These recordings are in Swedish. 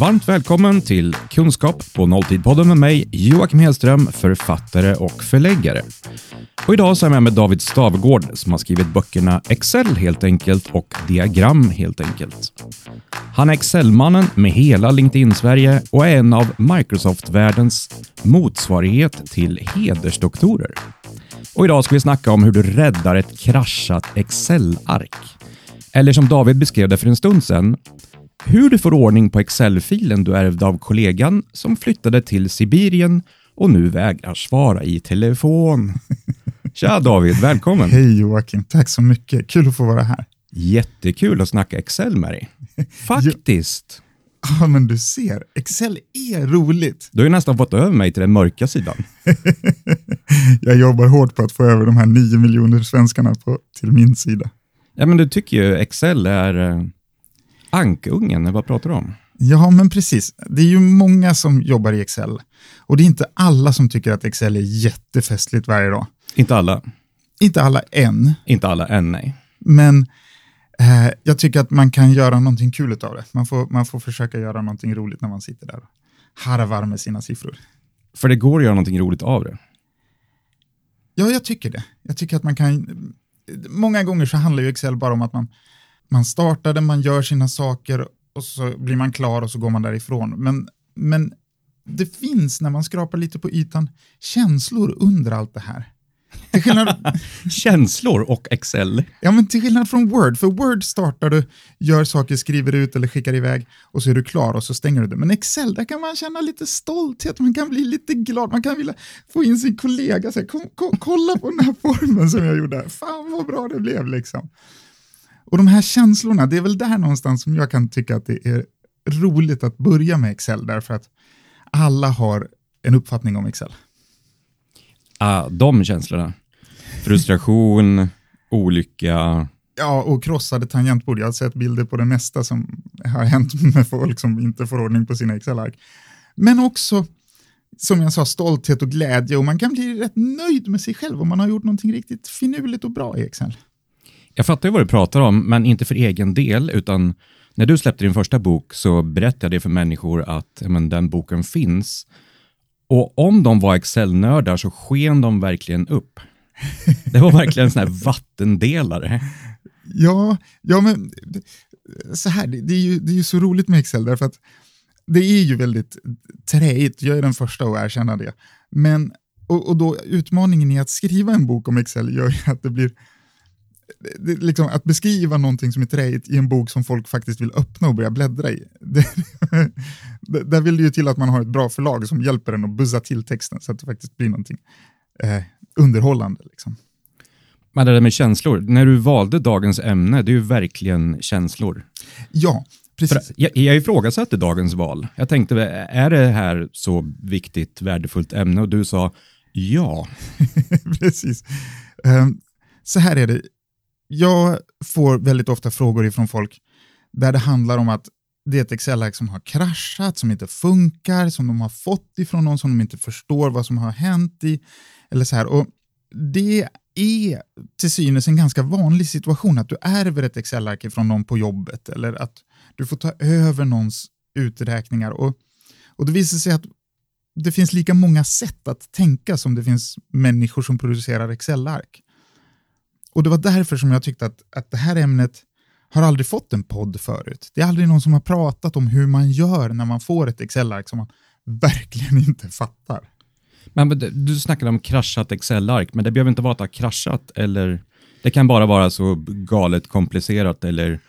Varmt välkommen till Kunskap på nolltid-podden med mig, Joakim Hedström, författare och förläggare. Och idag så är jag med, med David Stavgård som har skrivit böckerna Excel helt enkelt och Diagram helt enkelt. Han är Excel-mannen med hela LinkedIn-Sverige och är en av Microsoft-världens motsvarighet till hedersdoktorer. Och idag ska vi snacka om hur du räddar ett kraschat Excel-ark. Eller som David beskrev det för en stund sedan, hur du får ordning på Excel-filen du ärvde av kollegan som flyttade till Sibirien och nu vägrar svara i telefon. Tja David, välkommen! Hej Joakim, tack så mycket. Kul att få vara här. Jättekul att snacka Excel med dig. Faktiskt. Ja, men du ser, Excel är roligt. Du har ju nästan fått över mig till den mörka sidan. Jag jobbar hårt på att få över de här nio miljoner svenskarna på, till min sida. Ja, men du tycker ju Excel är eh, ankungen, vad pratar du om? Ja, men precis. Det är ju många som jobbar i Excel och det är inte alla som tycker att Excel är jättefestligt varje dag. Inte alla. Inte alla än, Inte alla än, nej. men eh, jag tycker att man kan göra någonting kul av det. Man får, man får försöka göra någonting roligt när man sitter där och harvar med sina siffror. För det går att göra någonting roligt av det. Ja, jag tycker det. Jag tycker att man kan... Många gånger så handlar ju Excel bara om att man, man startar det, man gör sina saker och så blir man klar och så går man därifrån. Men, men det finns, när man skrapar lite på ytan, känslor under allt det här. Till skillnad, Känslor och Excel. ja, men till skillnad från Word, för Word startar du, gör saker, skriver ut eller skickar iväg och så är du klar och så stänger du det. Men Excel, där kan man känna lite stolthet, man kan bli lite glad, man kan vilja få in sin kollega, kom, kom, kolla på den här formen som jag gjorde, fan vad bra det blev liksom. Och de här känslorna, det är väl där någonstans som jag kan tycka att det är roligt att börja med Excel, därför att alla har en uppfattning om Excel. Ah, de känslorna. Frustration, olycka. Ja, och krossade tangentbord. Jag har sett bilder på det mesta som har hänt med folk som inte får ordning på sina Excel-ark. Men också, som jag sa, stolthet och glädje och man kan bli rätt nöjd med sig själv om man har gjort någonting riktigt finurligt och bra i Excel. Jag fattar ju vad du pratar om, men inte för egen del, utan när du släppte din första bok så berättade jag för människor att men, den boken finns. Och om de var Excel-nördar så sken de verkligen upp. Det var verkligen en sån här vattendelare. Ja, ja men så här, det, det, är ju, det är ju så roligt med Excel därför att det är ju väldigt träigt, jag är den första att erkänna det. Men, och, och då utmaningen i att skriva en bok om Excel gör ju att det blir det, liksom, att beskriva någonting som är träigt i en bok som folk faktiskt vill öppna och börja bläddra i. Det, där vill det ju till att man har ett bra förlag som hjälper en att buzza till texten så att det faktiskt blir någonting eh, underhållande. Liksom. Men det där med känslor, när du valde dagens ämne, det är ju verkligen känslor. Ja, För precis. jag, jag ifrågasatte dagens val. Jag tänkte, är det här så viktigt, värdefullt ämne? Och du sa ja. precis. Ehm, så här är det. Jag får väldigt ofta frågor ifrån folk där det handlar om att det är ett Excel-ark som har kraschat, som inte funkar, som de har fått ifrån någon som de inte förstår vad som har hänt i. Eller så här. Och det är till synes en ganska vanlig situation att du ärver ett Excel-ark ifrån någon på jobbet eller att du får ta över någons uträkningar. Och, och det visar sig att det finns lika många sätt att tänka som det finns människor som producerar Excel-ark. Och det var därför som jag tyckte att, att det här ämnet har aldrig fått en podd förut. Det är aldrig någon som har pratat om hur man gör när man får ett Excel-ark som man verkligen inte fattar. Men men du- snackade om kraschat Excel-ark, men det behöver inte vara att det har kraschat, eller det kan bara vara så galet komplicerat eller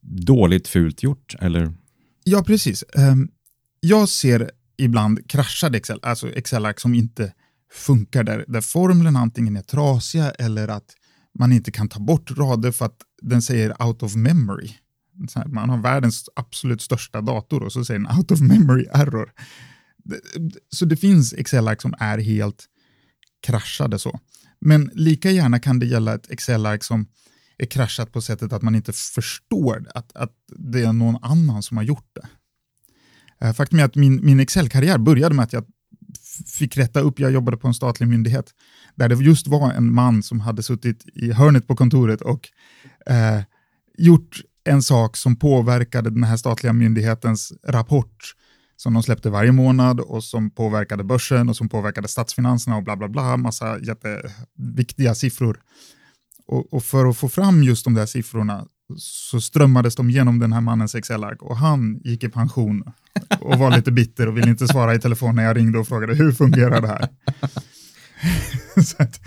dåligt fult gjort, eller? Ja, precis. Ehm, jag ser ibland kraschade Excel, alltså Excel-ark som inte funkar, där, där formlen antingen är trasiga eller att man inte kan ta bort rader för att den säger out of memory. Så här, man har världens absolut största dator och så säger den out of memory error. Så det finns Excel-ark som är helt kraschade så. Men lika gärna kan det gälla ett Excel-ark som är kraschat på sättet att man inte förstår att, att det är någon annan som har gjort det. Eh, faktum är att min, min Excel-karriär började med att jag fick rätta upp, jag jobbade på en statlig myndighet, där det just var en man som hade suttit i hörnet på kontoret och eh, gjort en sak som påverkade den här statliga myndighetens rapport som de släppte varje månad och som påverkade börsen och som påverkade statsfinanserna och bla bla bla, massa jätteviktiga siffror. Och, och för att få fram just de där siffrorna så strömmades de genom den här mannens Excel-ark och han gick i pension och var lite bitter och ville inte svara i telefon när jag ringde och frågade hur fungerar det här? så att,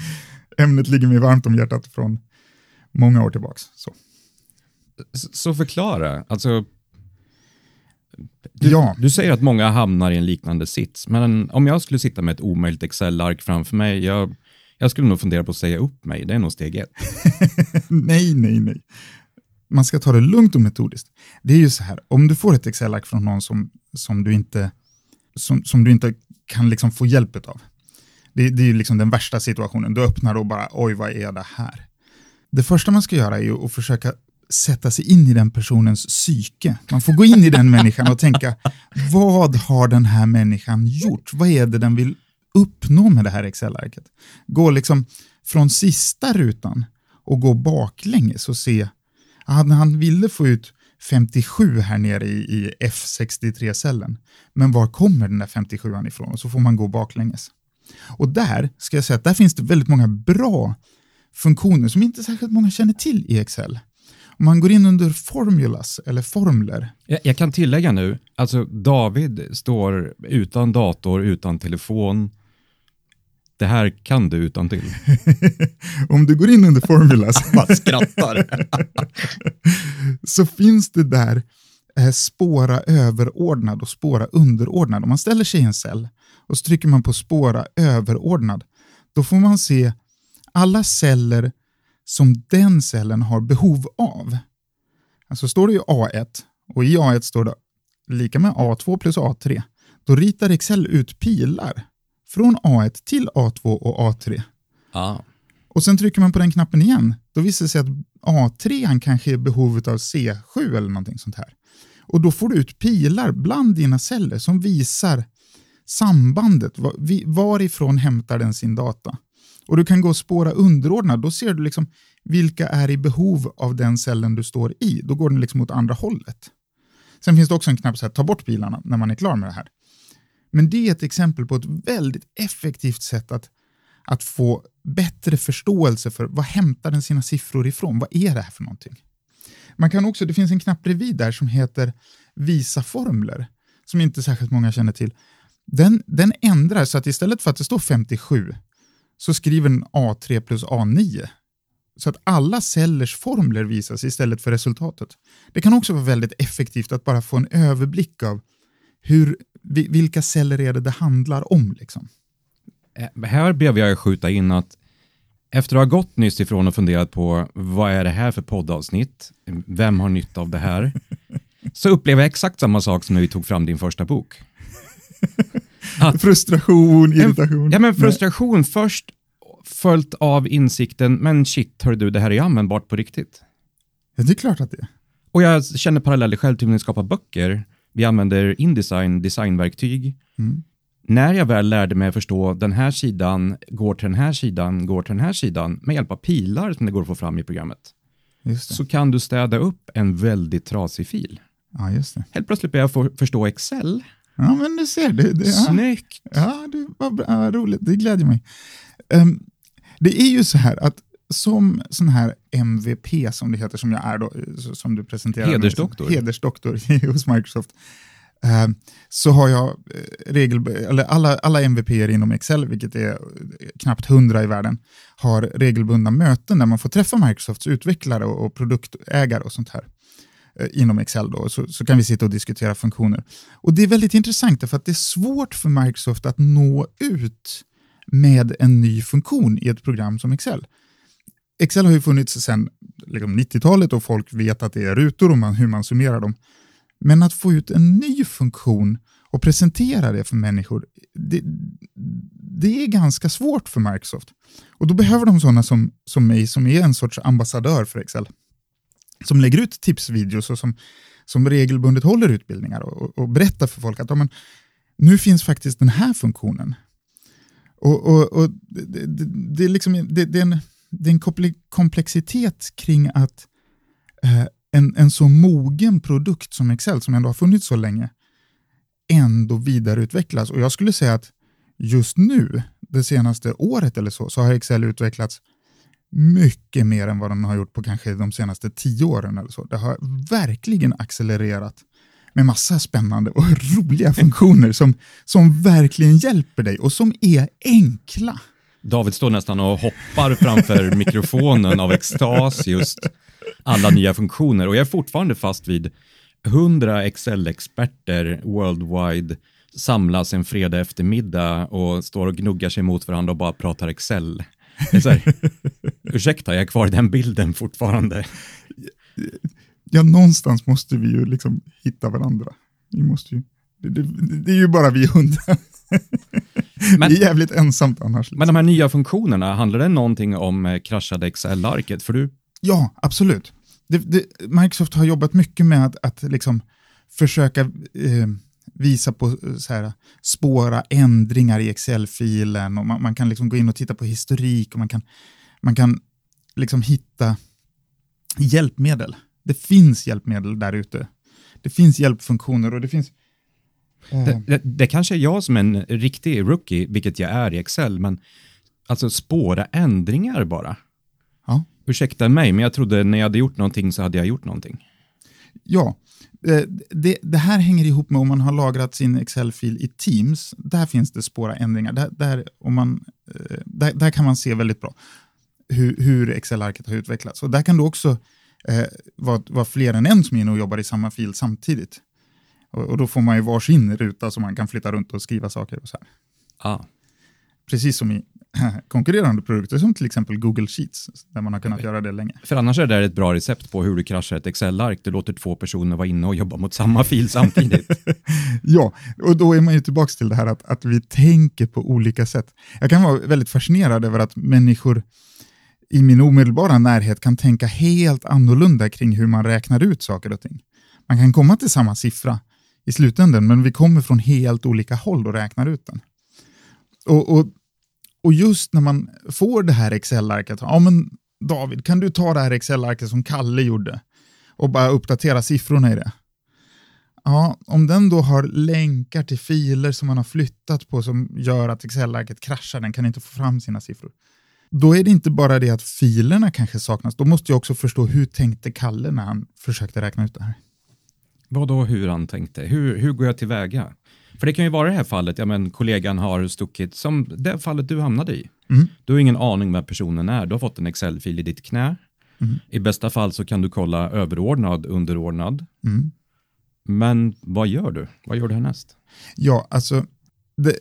ämnet ligger mig varmt om hjärtat från många år tillbaka. Så, så förklara, alltså du, ja. du säger att många hamnar i en liknande sits, men om jag skulle sitta med ett omöjligt Excel-ark framför mig, jag, jag skulle nog fundera på att säga upp mig, det är nog steg ett. nej, nej, nej. Man ska ta det lugnt och metodiskt. Det är ju så här, om du får ett Excel-ark från någon som, som, du inte, som, som du inte kan liksom få hjälp av, det, det är ju liksom den värsta situationen. Du öppnar och bara, oj, vad är det här? Det första man ska göra är att försöka sätta sig in i den personens psyke. Man får gå in i den människan och tänka, vad har den här människan gjort? Vad är det den vill uppnå med det här Excel-arket? Gå liksom från sista rutan och gå baklänges och se, han, han ville få ut 57 här nere i, i F63-cellen, men var kommer den där 57 ifrån? Och så får man gå baklänges. Och där ska jag säga att där finns det väldigt många bra funktioner som inte särskilt många känner till i Excel. Om man går in under formulas eller formler. Jag, jag kan tillägga nu, alltså David står utan dator, utan telefon. Det här kan du utan till. Om du går in under formulas. Man skrattar. så finns det där eh, spåra överordnad och spåra underordnad. Om man ställer sig i en cell och så trycker man på spåra överordnad, då får man se alla celler som den cellen har behov av. Alltså står det ju A1 och i A1 står det lika med A2 plus A3. Då ritar Excel ut pilar från A1 till A2 och A3. Ah. Och sen trycker man på den knappen igen. Då visar det sig att A3 kanske är behovet av C7 eller någonting sånt här. Och då får du ut pilar bland dina celler som visar sambandet. Varifrån hämtar den sin data? Och du kan gå och spåra underordnad. Då ser du liksom vilka är i behov av den cellen du står i. Då går den liksom åt andra hållet. Sen finns det också en knapp så här, ta bort pilarna när man är klar med det här. Men det är ett exempel på ett väldigt effektivt sätt att, att få bättre förståelse för vad hämtar den sina siffror ifrån? Vad är det här för någonting? Man kan också, det finns en knapp bredvid där som heter visa formler, som inte särskilt många känner till. Den, den ändrar så att istället för att det står 57 så skriver den A3 plus A9 så att alla cellers formler visas istället för resultatet. Det kan också vara väldigt effektivt att bara få en överblick av hur, vilka celler är det det handlar om. Liksom. Eh, här behöver jag skjuta in att efter att ha gått nyss ifrån och funderat på vad är det här för poddavsnitt, vem har nytta av det här, så upplever jag exakt samma sak som när vi tog fram din första bok. Att, frustration, irritation. Ja, men frustration Nej. först, följt av insikten, men shit, hör du, det här är användbart på riktigt. Ja, det är klart att det är. Och jag känner paralleller själv till när vi skapar böcker. Vi använder Indesign, designverktyg. Mm. När jag väl lärde mig förstå den här sidan går till den här sidan, går till den här sidan med hjälp av pilar som det går att få fram i programmet. Så kan du städa upp en väldigt trasig fil. Ja, just det. Helt plötsligt börjar jag förstå Excel Ja, men du ser. Det, det, Snyggt! Ja, det var bra, roligt. Det glädjer mig. Um, det är ju så här att som sån här MVP som det heter, som jag är då, som du presenterade. Hedersdoktor. Hedersdoktor hos Microsoft. Uh, så har jag eh, regel, eller alla, alla MVP inom Excel, vilket är knappt hundra i världen, har regelbundna möten där man får träffa Microsofts utvecklare och, och produktägare och sånt här. Eh, inom Excel då, så, så kan vi sitta och diskutera funktioner. Och Det är väldigt intressant för att det är svårt för Microsoft att nå ut med en ny funktion i ett program som Excel. Excel har ju funnits sedan liksom 90-talet och folk vet att det är rutor och man, hur man summerar dem. Men att få ut en ny funktion och presentera det för människor, det, det är ganska svårt för Microsoft. Och då behöver de sådana som, som mig som är en sorts ambassadör för Excel som lägger ut tipsvideos och som, som regelbundet håller utbildningar och, och berättar för folk att ja, men, nu finns faktiskt den här funktionen. Och, och, och det, det, det, är liksom, det, det, är en, det är en komplexitet kring att eh, en, en så mogen produkt som Excel, som ändå har funnits så länge, ändå vidareutvecklas. Och jag skulle säga att just nu, det senaste året eller så, så har Excel utvecklats mycket mer än vad den har gjort på kanske de senaste tio åren eller så. Det har verkligen accelererat med massa spännande och roliga funktioner som, som verkligen hjälper dig och som är enkla. David står nästan och hoppar framför mikrofonen av extas just alla nya funktioner och jag är fortfarande fast vid 100 Excel-experter worldwide samlas en fredag eftermiddag och står och gnuggar sig mot varandra och bara pratar Excel. här, ursäkta, jag är kvar i den bilden fortfarande. Ja, någonstans måste vi ju liksom hitta varandra. Vi måste ju, det, det, det är ju bara vi hundra. Men, det är jävligt ensamt annars. Liksom. Men de här nya funktionerna, handlar det någonting om eh, kraschade Excel-arket? För du... Ja, absolut. Det, det, Microsoft har jobbat mycket med att, att liksom försöka eh, visa på eh, så här, spåra ändringar i Excel-filen och man, man, kan liksom gå in och titta på historik och man kan, man kan liksom hitta hjälpmedel. Det finns hjälpmedel där ute. Det finns hjälpfunktioner och det finns. Det, det, det, kanske är jag som är en riktig rookie, vilket jag är i Excel, men alltså spåra ändringar bara. Ja. Ursäkta mig, men jag trodde när jag hade gjort någonting så hade jag gjort någonting. Ja, Eh, det, det, här hänger ihop med om man har lagrat sin Excel-fil i Teams. Där finns det spåra ändringar. Där, där, om man, eh, där, där kan man se väldigt bra hur, hur Excel-arket har utvecklats. Och där kan det också eh, vara, vara fler än en som är inne och jobbar i samma fil samtidigt. Och, och, då får man ju varsin ruta som man kan flytta runt och skriva saker. och så här. Ah. Precis som i konkurrerande produkter som till exempel Google Sheets, där man har kunnat göra det länge. För annars är det ett bra recept på hur du kraschar ett Excel-ark. Du låter två personer vara inne och jobba mot samma fil samtidigt. ja, och då är man ju tillbaka till det här att, att vi tänker på olika sätt. Jag kan vara väldigt fascinerad över att människor i min omedelbara närhet kan tänka helt annorlunda kring hur man räknar ut saker och ting. Man kan komma till samma siffra i slutändan, men vi kommer från helt olika håll och räknar ut den. Och, och och just när man får det här Excel-arket, ja men David, kan du ta det här Excel-arket som Kalle gjorde och bara uppdatera siffrorna i det? Ja, om den då har länkar till filer som man har flyttat på som gör att Excel-arket kraschar, den kan inte få fram sina siffror. Då är det inte bara det att filerna kanske saknas, då måste jag också förstå hur tänkte Kalle när han försökte räkna ut det här. Vad då hur han tänkte? Hur, hur går jag tillväga? För det kan ju vara det här fallet, ja men kollegan har stuckit, som det fallet du hamnade i. Mm. Du har ingen aning vem personen är, du har fått en Excel-fil i ditt knä. Mm. I bästa fall så kan du kolla överordnad, underordnad. Mm. Men vad gör du? Vad gör du härnäst? Ja, alltså det,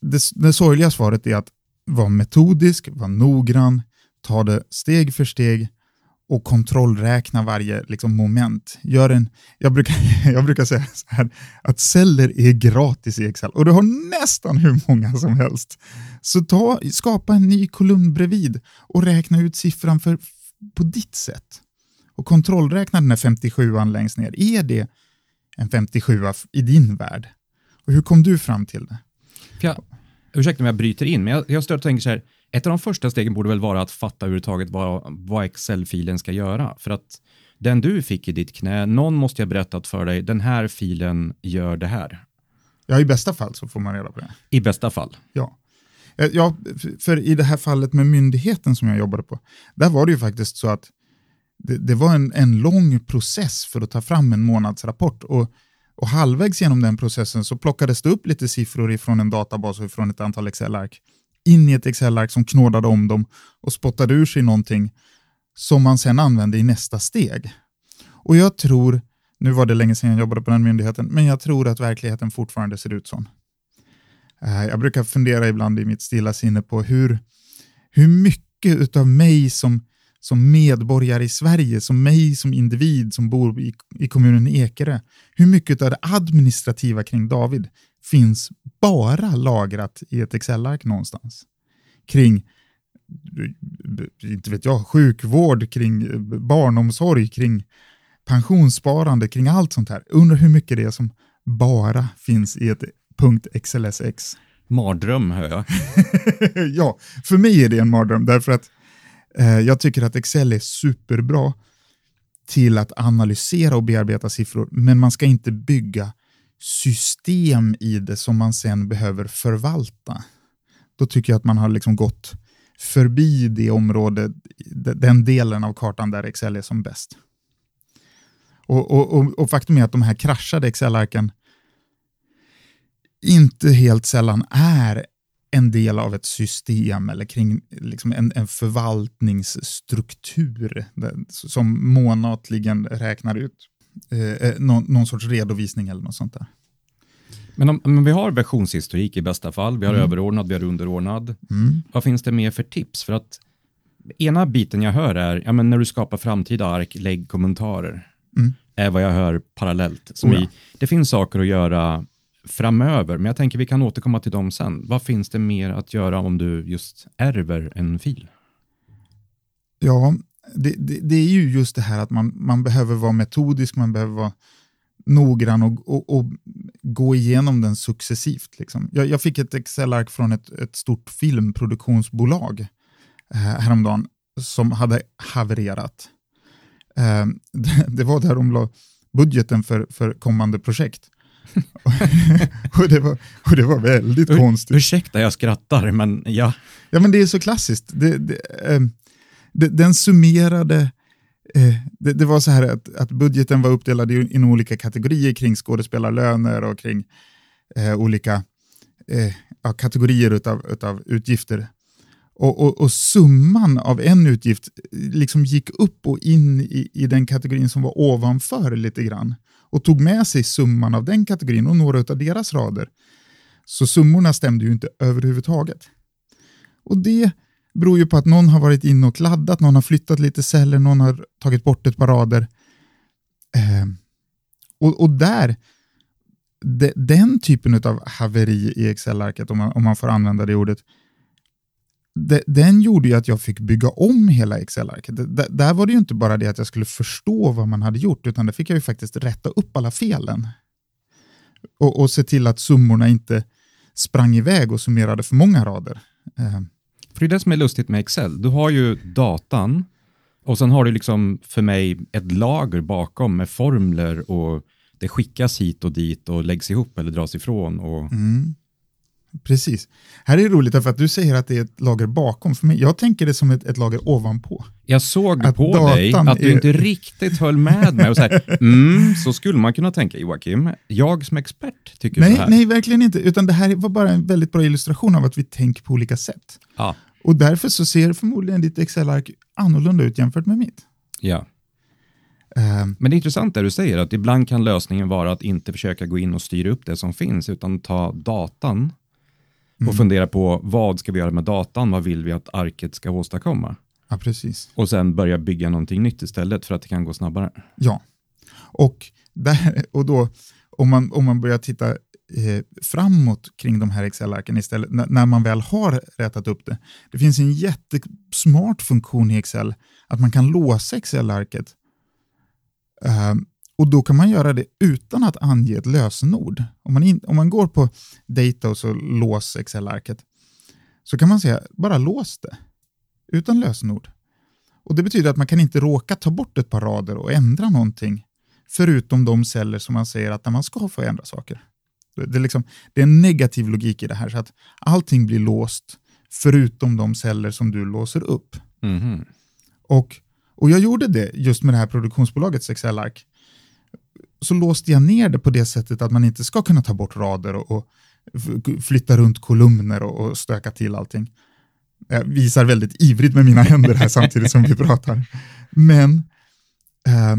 det, det sorgliga svaret är att vara metodisk, vara noggrann, ta det steg för steg och kontrollräkna varje liksom, moment. Gör en, jag, brukar, jag brukar säga så här, att celler är gratis i Excel och du har nästan hur många som helst. Så ta, skapa en ny kolumn bredvid och räkna ut siffran för, på ditt sätt. Och kontrollräkna den här 57an längst ner. Är det en 57 i din värld? Och hur kom du fram till det? Jag, ursäkta om jag bryter in, men jag, jag står och tänker så här, ett av de första stegen borde väl vara att fatta överhuvudtaget vad, vad Excel-filen ska göra. För att den du fick i ditt knä, någon måste ha berättat för dig, den här filen gör det här. Ja, i bästa fall så får man reda på det. I bästa fall? Ja. Eh, ja, för i det här fallet med myndigheten som jag jobbade på, där var det ju faktiskt så att det, det var en, en lång process för att ta fram en månadsrapport och, och halvvägs genom den processen så plockades det upp lite siffror ifrån en databas och ifrån ett antal Excel-ark in i ett Excel-ark som knådade om dem och spottade ur sig någonting som man sen använde i nästa steg. Och jag tror, nu var det länge sedan jag jobbade på den myndigheten, men jag tror att verkligheten fortfarande ser ut så. Eh, jag brukar fundera ibland i mitt stilla sinne på hur, hur mycket av mig som, som medborgare i Sverige, som mig som individ som bor i, i kommunen Ekerö, hur mycket av det administrativa kring David finns bara lagrat i ett Excel-ark någonstans. Kring, inte vet jag, sjukvård, kring barnomsorg, kring pensionssparande, kring allt sånt här. Undrar hur mycket det är som bara finns i ett .xlsx. Mardröm hör jag. ja, för mig är det en mardröm därför att eh, jag tycker att Excel är superbra. till att analysera och bearbeta siffror, men man ska inte bygga system i det som man sen behöver förvalta. Då tycker jag att man har liksom gått förbi det området, den delen av kartan där Excel är som bäst. Och, och, och, och faktum är att de här kraschade Excel-arken inte helt sällan är en del av ett system eller kring liksom en, en förvaltningsstruktur som månatligen räknar ut eh, eh, någon, någon, sorts redovisning eller något sånt där. Men om, om vi har versionshistorik i bästa fall, vi har mm. överordnad, vi har underordnad. Mm. Vad finns det mer för tips? För att ena biten jag hör är, ja, men när du skapar framtida ark, lägg kommentarer. Mm. är vad jag hör parallellt. Som oh ja. i, det finns saker att göra framöver, men jag tänker vi kan återkomma till dem sen. Vad finns det mer att göra om du just ärver en fil? Ja, det, det, det, är ju just det här att man, man behöver vara metodisk, man behöver vara noggrann och, och, och gå igenom den successivt. Liksom. Jag, jag fick ett Excel-ark från ett, ett stort filmproduktionsbolag eh, häromdagen som hade havererat. Eh, det, det, var där de la budgeten för, för kommande projekt. och, det var, och det var väldigt Ur, konstigt. Ursäkta, jag skrattar, men ja. Ja, men det är så klassiskt. Det, det, eh, den summerade eh, det, det, var så här att, att budgeten var uppdelad i, olika kategorier kring skådespelarlöner och kring eh, olika eh, ja, kategorier utav, utav utgifter. Och, och, och, summan av en utgift eh, liksom gick upp och in i, i den kategorin som var ovanför lite grann och tog med sig summan av den kategorin och några av deras rader. Så summorna stämde ju inte överhuvudtaget. Och det beror ju på att någon har varit inne och kladdat, någon har flyttat lite celler, någon har tagit bort ett par rader. Eh, och, och, där, de, den typen av haveri i Excel-arket, om man, om man får använda det ordet, de, den gjorde ju att jag fick bygga om hela Excel-arket. Där var det ju inte bara det att jag skulle förstå vad man hade gjort, utan där fick jag ju faktiskt rätta upp alla felen. Och, och se till att summorna inte sprang iväg och summerade för många rader. Eh, för det är det som är lustigt med Excel. Du har ju datan och sen har du liksom för mig ett lager bakom med formler och det skickas hit och dit och läggs ihop eller dras ifrån. Och... Mm. Precis. Här är det roligt för att du säger att det är ett lager bakom. För mig, jag tänker det som ett, ett lager ovanpå. Jag såg att på dig att du är... inte riktigt höll med mig. Och så, här, mm, så skulle man kunna tänka, Joakim. Jag som expert tycker nej, så här. Nej, verkligen inte. Utan det här var bara en väldigt bra illustration av att vi tänker på olika sätt. Ja. Och därför så ser förmodligen ditt Excel-ark annorlunda ut jämfört med mitt. Ja. Um, Men det är intressant det du säger, att ibland kan lösningen vara att inte försöka gå in och styra upp det som finns, utan ta datan och mm. fundera på vad ska vi göra med datan, vad vill vi att arket ska åstadkomma? Ja, precis. Och sen börja bygga någonting nytt istället för att det kan gå snabbare. Ja, och, där, och då om man, om man börjar titta eh, framåt kring de här Excel-arken istället, när man väl har rätat upp det. Det finns en jättesmart funktion i Excel, att man kan låsa Excel-arket. Eh, och då kan man göra det utan att ange ett lösenord. Om man, in, om man går på data och så lås Excel-arket, så kan man säga bara lås det, utan lösenord. Och Det betyder att man kan inte råka ta bort ett par rader och ändra någonting, förutom de celler som man säger att man ska få ändra saker. Det är, liksom, det är en negativ logik i det här, så att allting blir låst förutom de celler som du låser upp. Mm. Och, och jag gjorde det just med det här produktionsbolagets Excel-ark. Så låste jag ner det på det sättet att man inte ska kunna ta bort rader och, och flytta runt kolumner och, och stöka till allting. Jag visar väldigt ivrigt med mina händer här samtidigt som vi pratar. Men, eh,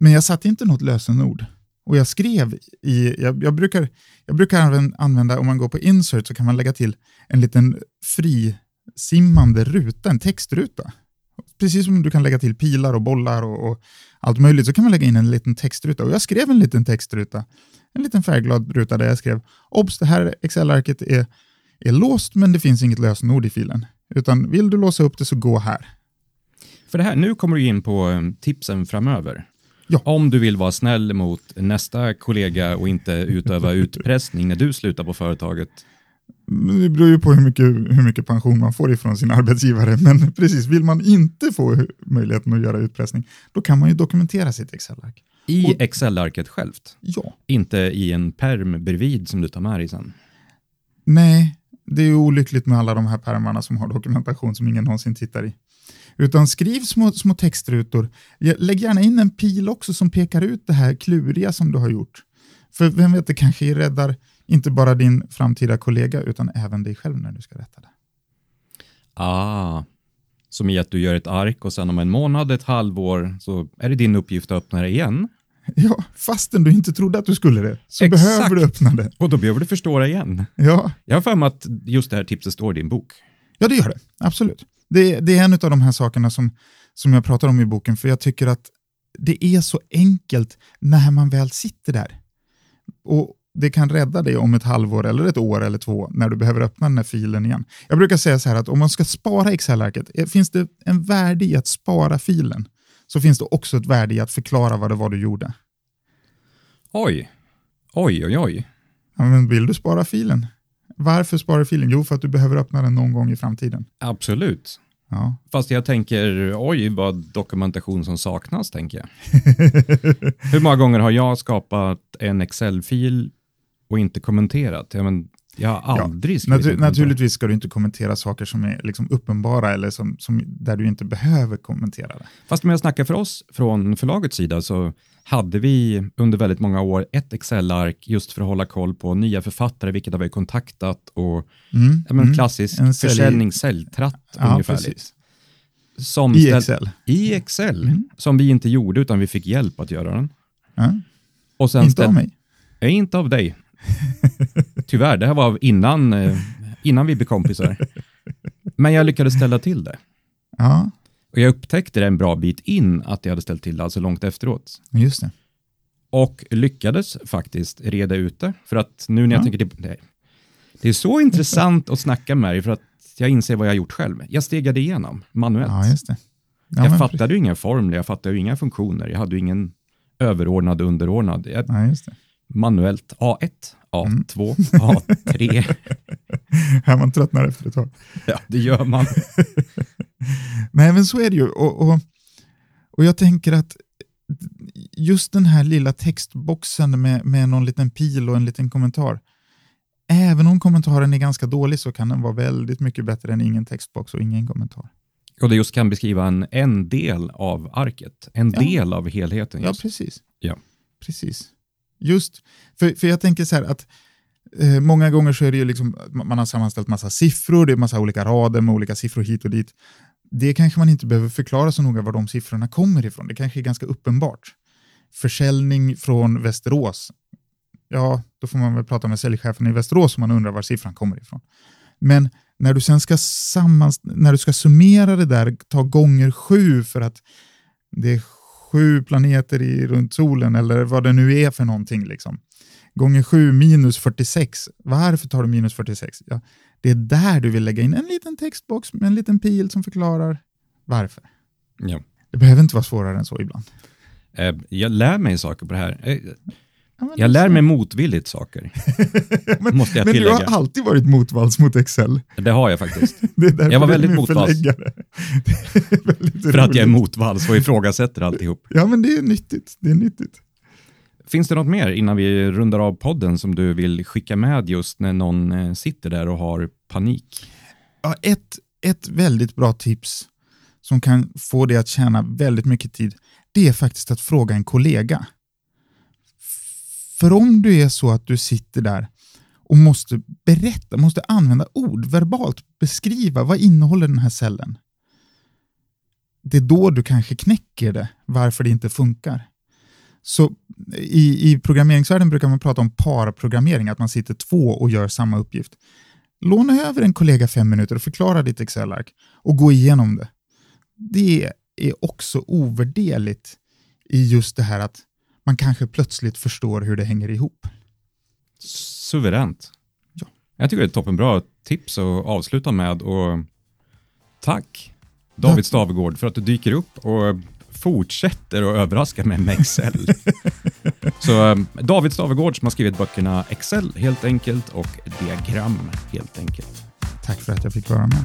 men jag satte inte något lösenord. Och jag skrev i, jag, jag, brukar, jag brukar använda, om man går på insert så kan man lägga till en liten frisimmande ruta, en textruta. Precis som du kan lägga till pilar och bollar och, och, allt möjligt så kan man lägga in en liten textruta. Och jag skrev en liten textruta, en liten färgglad ruta där jag skrev obs, det här Excel-arket är, är låst men det finns inget lösenord i filen. Utan vill du låsa upp det så gå här. För det här, nu kommer du in på eh, tipsen framöver. Ja. Om du vill vara snäll mot nästa kollega och inte utöva utpressning när du slutar på företaget. Det beror ju på hur mycket, hur mycket pension man får ifrån sin arbetsgivare. Men precis, vill man inte få möjligheten att göra utpressning, då kan man ju dokumentera sitt Excel-ark. I Och- Excel-arket självt, Ja, inte i en perm bredvid som du tar med dig sen. nej, det är ju olyckligt med alla de här pärmarna som har dokumentation som ingen någonsin tittar i. Utan skriv små, små textrutor. Lägg gärna in en pil också som pekar ut det här kluriga som du har gjort. För vem vet, det kanske räddar inte bara din framtida kollega utan även dig själv när du ska rätta det. Ah, som i att du gör ett ark och sen om en månad, ett halvår, så är det din uppgift att öppna det igen. Ja, fastän du inte trodde att du skulle det, så Exakt. behöver du öppna det. Och då behöver du förstå det igen. Ja, Jag har för mig att just det här tipset står i din bok. ja det gör det. Absolut. Det, det är en av de här sakerna som, som jag pratar om i boken, för jag tycker att det är så enkelt när man väl sitter där. Och det kan rädda dig om ett halvår eller ett år eller två när du behöver öppna den här filen igen. Jag brukar säga så här att om man ska spara Excel-arket, eh, finns det en värde i att spara filen, så finns det också ett värde i att förklara vad det var du gjorde. Oj, oj, oj, oj. Ja, men vill du spara filen? Varför spara filen? Jo, för att du behöver öppna den någon gång i framtiden. Absolut. Ja. Fast jag tänker, oj vad dokumentation som saknas, tänker jag. Hur många gånger har jag skapat en Excel-fil och inte kommenterat? Ja, men jag har Ja, aldrig skrivit Natu- naturligtvis ska du inte kommentera saker som är liksom uppenbara eller som, som, där du inte behöver kommentera det. Fast om jag snackar för oss från förlagets sida så hade vi under väldigt många år ett Excel-ark just för att hålla koll på nya författare, vilket har vi kontaktat och Mm, ja, men mm. klassisk En sälj- försäljning-säljtratt Ja, ungefärligt. Som I Excel. I Excel, Mm. som vi inte gjorde utan vi fick hjälp att göra den. Ja. Inte av mig. Nej, inte av dig. Tyvärr, det här var innan, eh, innan vi blev kompisar. Men jag lyckades ställa till det. Ja, Och jag upptäckte det en bra bit in att jag hade ställt till det, alltså långt efteråt. just det. Och lyckades faktiskt reda ut det. För att nu när jag Ja. tänker till det, det är så intressant att snacka med dig för att jag inser vad jag har gjort själv. Jag stegade igenom manuellt. Ja, just det. Ja, jag fattade ju inga formler, jag fattade ju inga funktioner, jag hade ju ingen överordnad underordnad. Jag, Ja, just det. Manuellt A1, Mm. A2, A3. Här man tröttnar efter ett tag. Ja, det gör man. Nej, men så är det ju. Och, och, och jag tänker att just den här lilla textboxen med, med någon liten pil och en liten kommentar. Även om kommentaren är ganska dålig så kan den vara väldigt mycket bättre än ingen textbox och ingen kommentar. Och det just kan beskriva en, en del av arket, en Ja. del av helheten. Ja, Just. precis. Ja. Precis. Just, för, för jag tänker så här att eh, många gånger så är det ju liksom, man har sammanställt massa siffror, det är massa olika rader med olika siffror hit och dit. Det kanske man inte behöver förklara så noga var de siffrorna kommer ifrån. Det kanske är ganska uppenbart. Försäljning från Västerås. Ja, då får man väl prata med säljchefen i Västerås om man undrar var siffran kommer ifrån. Men när du sen ska, sammans, när du ska summera det där, ta gånger sju för att det är sju planeter i, runt solen eller vad det nu är för någonting. Liksom. Gånger sju minus 46. Varför tar du minus 46? Ja, det är där du vill lägga in en liten textbox med en liten pil som förklarar varför. Ja. Det behöver inte vara svårare än så ibland. Eh, Jag lär mig saker på det här. Jag lär mig motvilligt saker, men, måste jag men du har alltid varit motvalls mot Excel. Det har jag faktiskt. Jag var väldigt motvalls. väldigt För att jag är motvalls och ifrågasätter alltihop. Ja, men det är nyttigt. Det är nyttigt. Finns det något mer innan vi rundar av podden som du vill skicka med just när någon eh, sitter där och har panik? Ja, ett, ett väldigt bra tips som kan få dig att tjäna väldigt mycket tid, det är faktiskt att fråga en kollega. För om du är så att du sitter där och måste berätta, måste använda ord, verbalt beskriva vad innehåller den här cellen. Det är då du kanske knäcker det, varför det inte funkar. Så i, i programmeringsvärlden brukar man prata om parprogrammering, att man sitter två och gör samma uppgift. Låna över en kollega fem minuter och förklara ditt Excel-ark och gå igenom det. Det är också ovärderligt i just det här att man kanske plötsligt förstår hur det hänger ihop. Suveränt. Ja. Jag tycker det är ett toppenbra tips att avsluta med och tack David. Stavegård för att du dyker upp och fortsätter att överraska mig med Excel. Så eh, David Stavegård som har skrivit böckerna Excel helt enkelt och Diagram helt enkelt. Tack för att jag fick vara med.